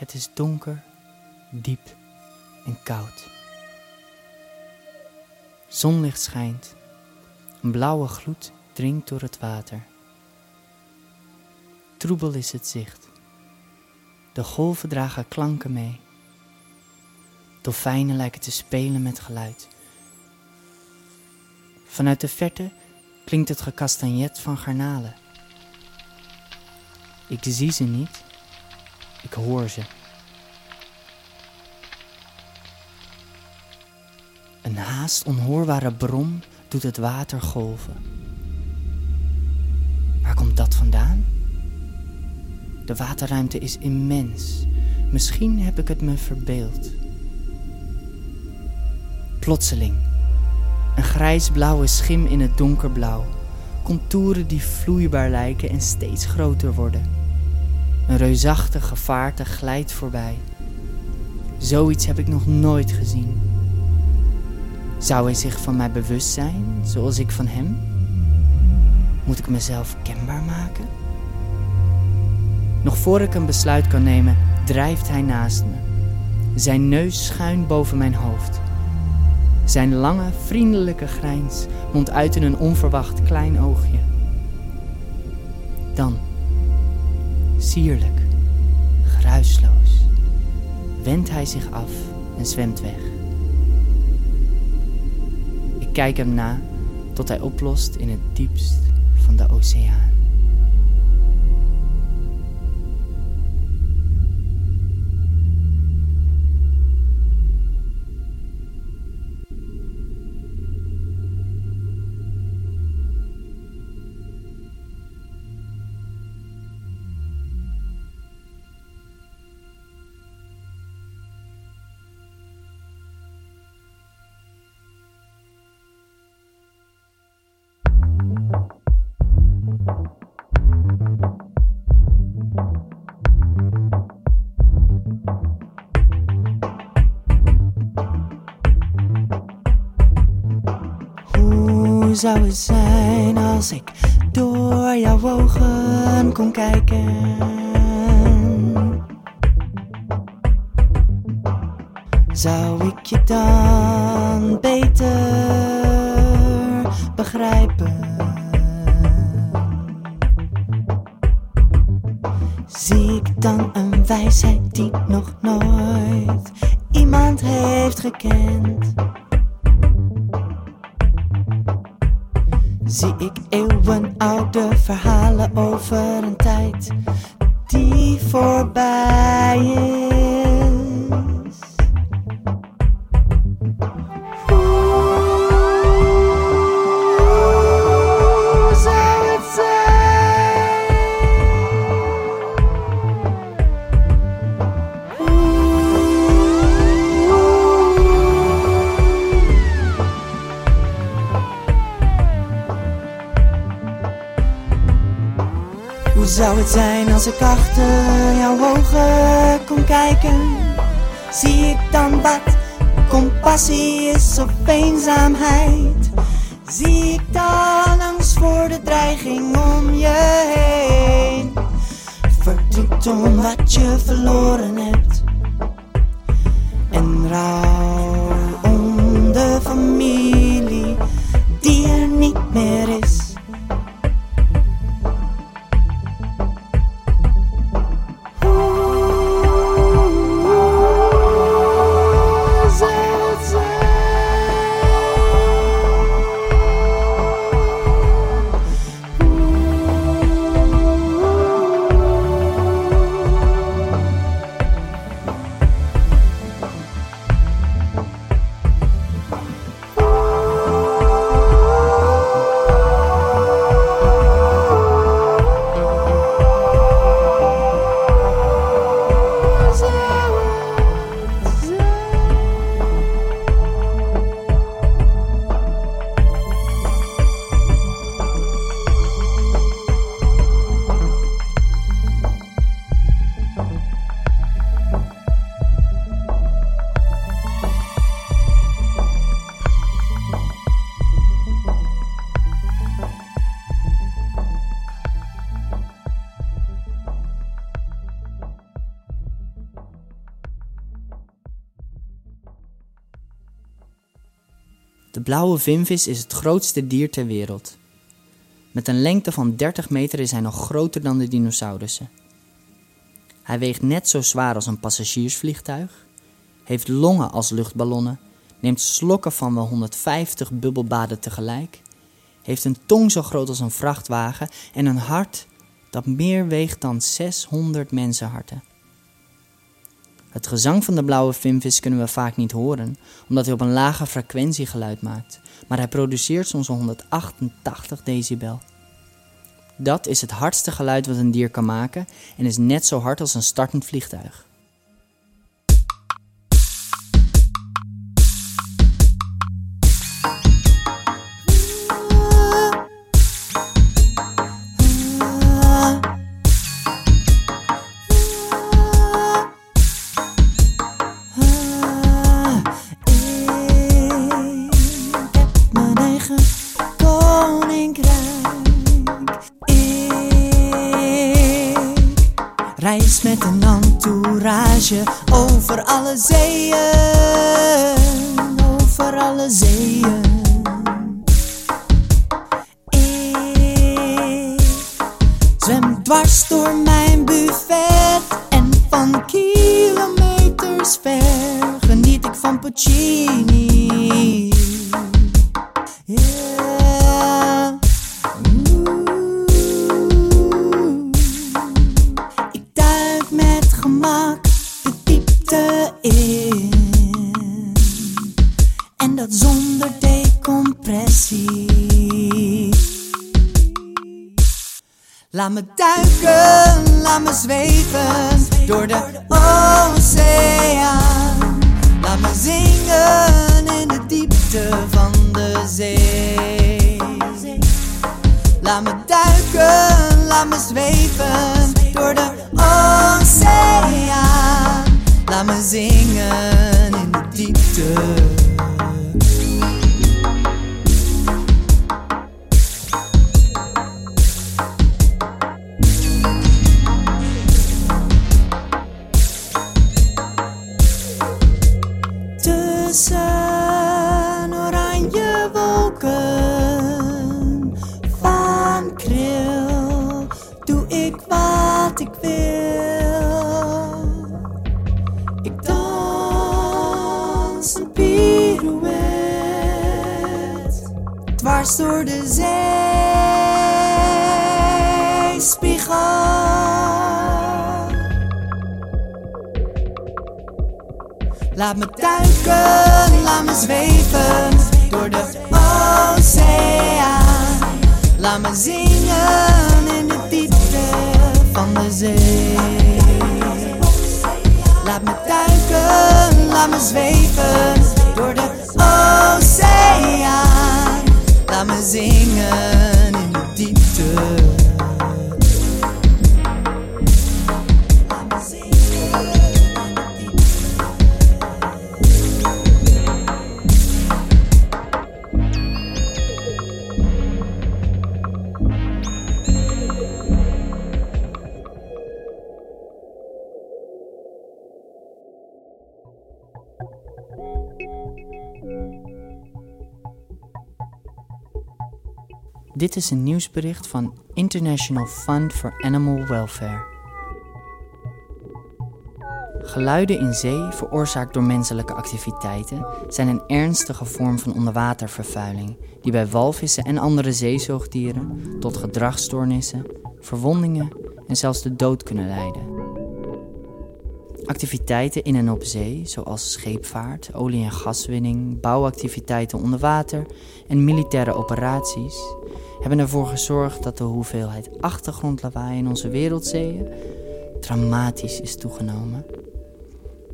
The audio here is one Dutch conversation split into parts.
Het is donker, diep en koud. Zonlicht schijnt, een blauwe gloed dringt door het water. Troebel is het zicht. De golven dragen klanken mee. Dolfijnen lijken te spelen met geluid. Vanuit de verte klinkt het gekastanjet van garnalen. Ik zie ze niet, ik hoor ze. Een haast onhoorbare brom doet het water golven. Waar komt dat vandaan? De waterruimte is immens. Misschien heb ik het me verbeeld. Plotseling, een grijsblauwe schim in het donkerblauw. Contouren die vloeibaar lijken en steeds groter worden. Een reusachtige vaarte glijdt voorbij. Zoiets heb ik nog nooit gezien. Zou hij zich van mij bewust zijn, zoals ik van hem? Moet ik mezelf kenbaar maken? Nog voor ik een besluit kan nemen, drijft hij naast me. Zijn neus schuin boven mijn hoofd. Zijn lange, vriendelijke grijns mondt uit in een onverwacht klein oogje. Dan, sierlijk, geruisloos, wendt hij zich af en zwemt weg. Kijk hem na tot hij oplost in het diepst van de oceaan. Zou het zijn als ik door jouw ogen kon kijken? Zou ik je dan beter begrijpen? Zie ik dan een wijsheid die nog nooit iemand heeft gekend? Hoe zou het zijn als ik achter jouw ogen kon kijken? Zie ik dan wat compassie is of eenzaamheid? Zie ik dan angst voor de dreiging om je heen? Verdriet om wat je verloren hebt en rouw om de familie die er niet meer is. Blauwe vinvis is het grootste dier ter wereld. Met een lengte van 30 meter is hij nog groter dan de dinosaurussen. Hij weegt net zo zwaar als een passagiersvliegtuig, heeft longen als luchtballonnen, neemt slokken van wel 150 bubbelbaden tegelijk, heeft een tong zo groot als een vrachtwagen en een hart dat meer weegt dan 600 mensenharten. Het gezang van de blauwe vinvis kunnen we vaak niet horen, omdat hij op een lage frequentie geluid maakt, maar hij produceert soms 188 decibel. Dat is het hardste geluid wat een dier kan maken en is net zo hard als een startend vliegtuig. Over alle zeeën, over alle zeeën. Ik zwem dwars door mijn buffet en van kilometers ver geniet ik van Puccini. Zingen in de diepte. Tussen oranje wolken van kril doe ik wat ik wil. Door de zeespiegel. Laat me duiken, laat me zweven door de oceaan. Laat me zingen in de diepte van de zee. Laat me duiken, laat me zweven Laat Dit is een nieuwsbericht van International Fund for Animal Welfare. Geluiden in zee, veroorzaakt door menselijke activiteiten, zijn een ernstige vorm van onderwatervervuiling die bij walvissen en andere zeezoogdieren tot gedragsstoornissen, verwondingen en zelfs de dood kunnen leiden. Activiteiten in en op zee, zoals scheepvaart, olie- en gaswinning, bouwactiviteiten onder water en militaire operaties, hebben ervoor gezorgd dat de hoeveelheid achtergrondlawaai in onze wereldzeeën dramatisch is toegenomen.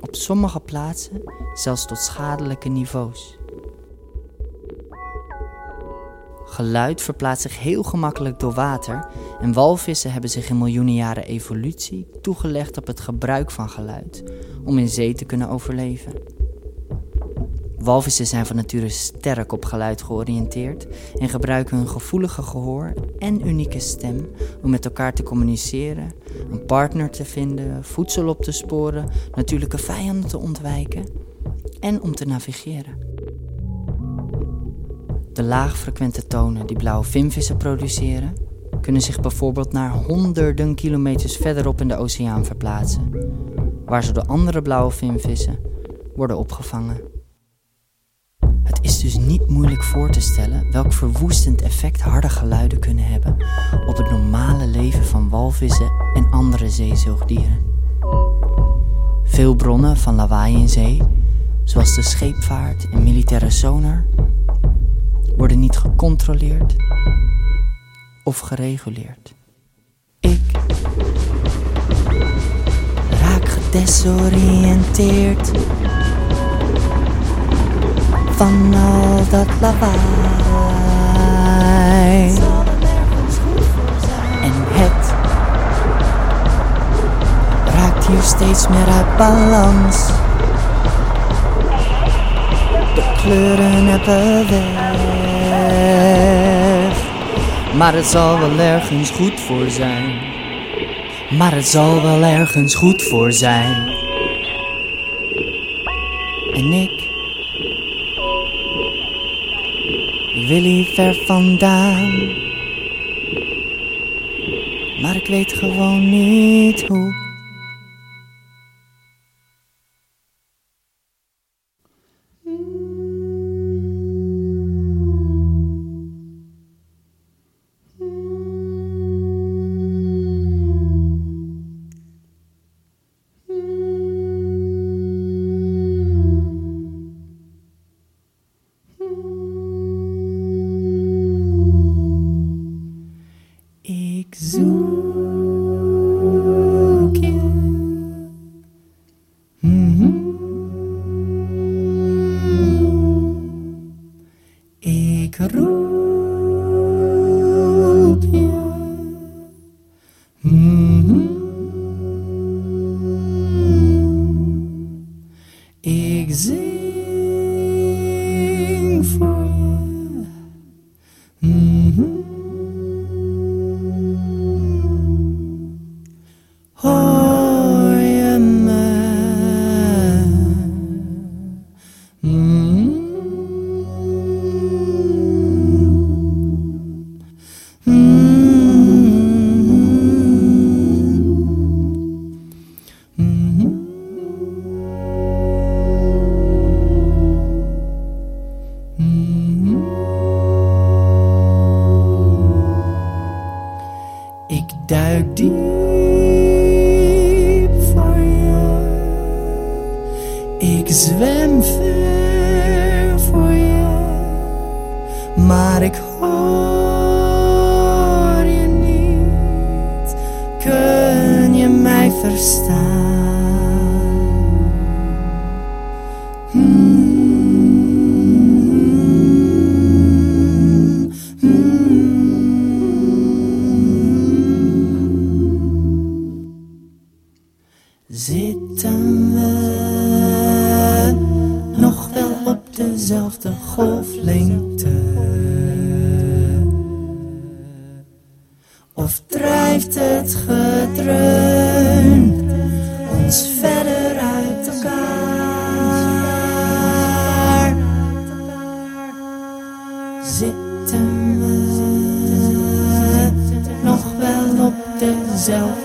Op sommige plaatsen zelfs tot schadelijke niveaus. Geluid verplaatst zich heel gemakkelijk door water en walvissen hebben zich in miljoenen jaren evolutie toegelegd op het gebruik van geluid om in zee te kunnen overleven. Walvissen zijn van nature sterk op geluid georiënteerd en gebruiken hun gevoelige gehoor en unieke stem om met elkaar te communiceren, een partner te vinden, voedsel op te sporen, natuurlijke vijanden te ontwijken en om te navigeren. De laagfrequente tonen die blauwe vinvissen produceren, kunnen zich bijvoorbeeld naar honderden kilometers verderop in de oceaan verplaatsen, waar ze door andere blauwe vinvissen worden opgevangen. Het is dus niet moeilijk voor te stellen welk verwoestend effect harde geluiden kunnen hebben op het normale leven van walvissen en andere zeezoogdieren. Veel bronnen van lawaai in zee, zoals de scheepvaart en militaire sonar, worden niet gecontroleerd of gereguleerd. Ik raak gedesoriënteerd van al dat lawaai. En het raakt hier steeds meer uit balans. De kleuren hebben weg. Maar het zal wel ergens goed voor zijn. Maar het zal wel ergens goed voor zijn. En ik wil hier ver vandaan. Maar ik weet gewoon niet hoe. Duik diep voor je. Ik zwem ver voor je. Maar ik hoor je niet. Kun je mij verstaan? Zitten we nog wel op dezelfde golflengte? Of drijft het gedreun ons verder uit elkaar? Zitten we nog wel op dezelfde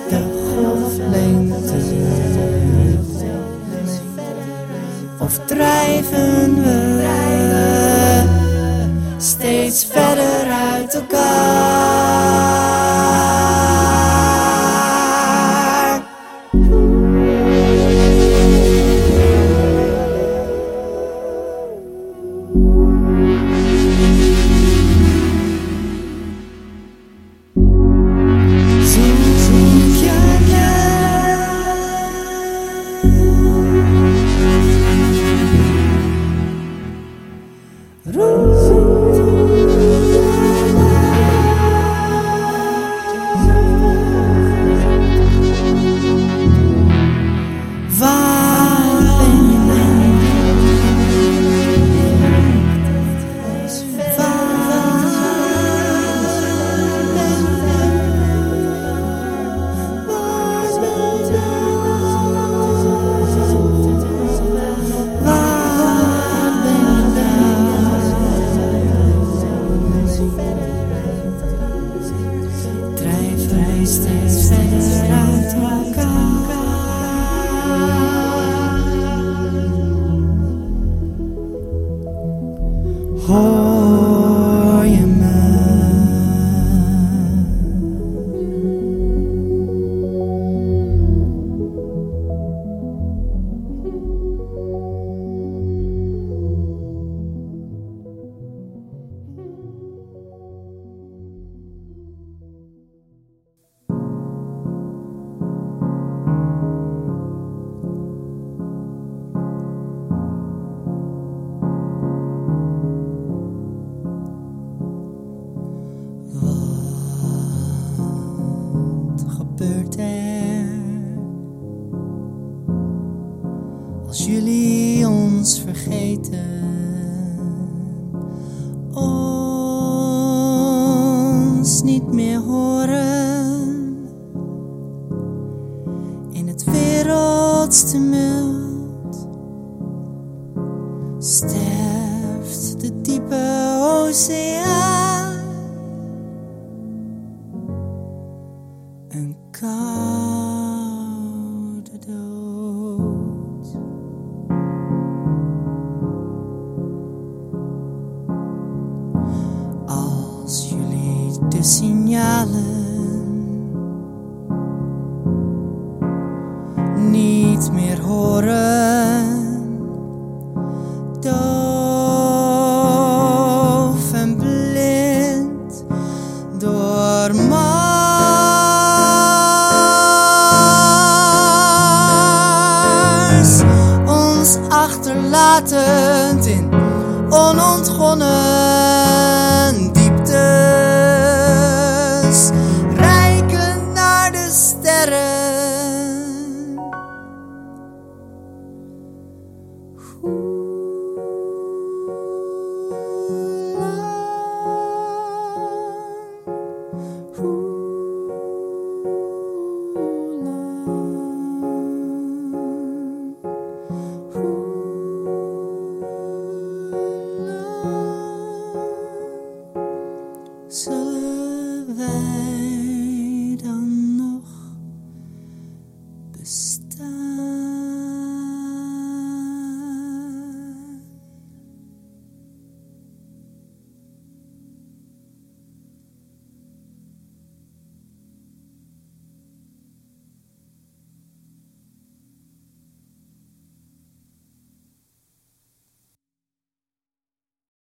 drijven we steeds verder uit elkaar? til mødet Stærft det dybe ocean. ons achterlatend in onontgoed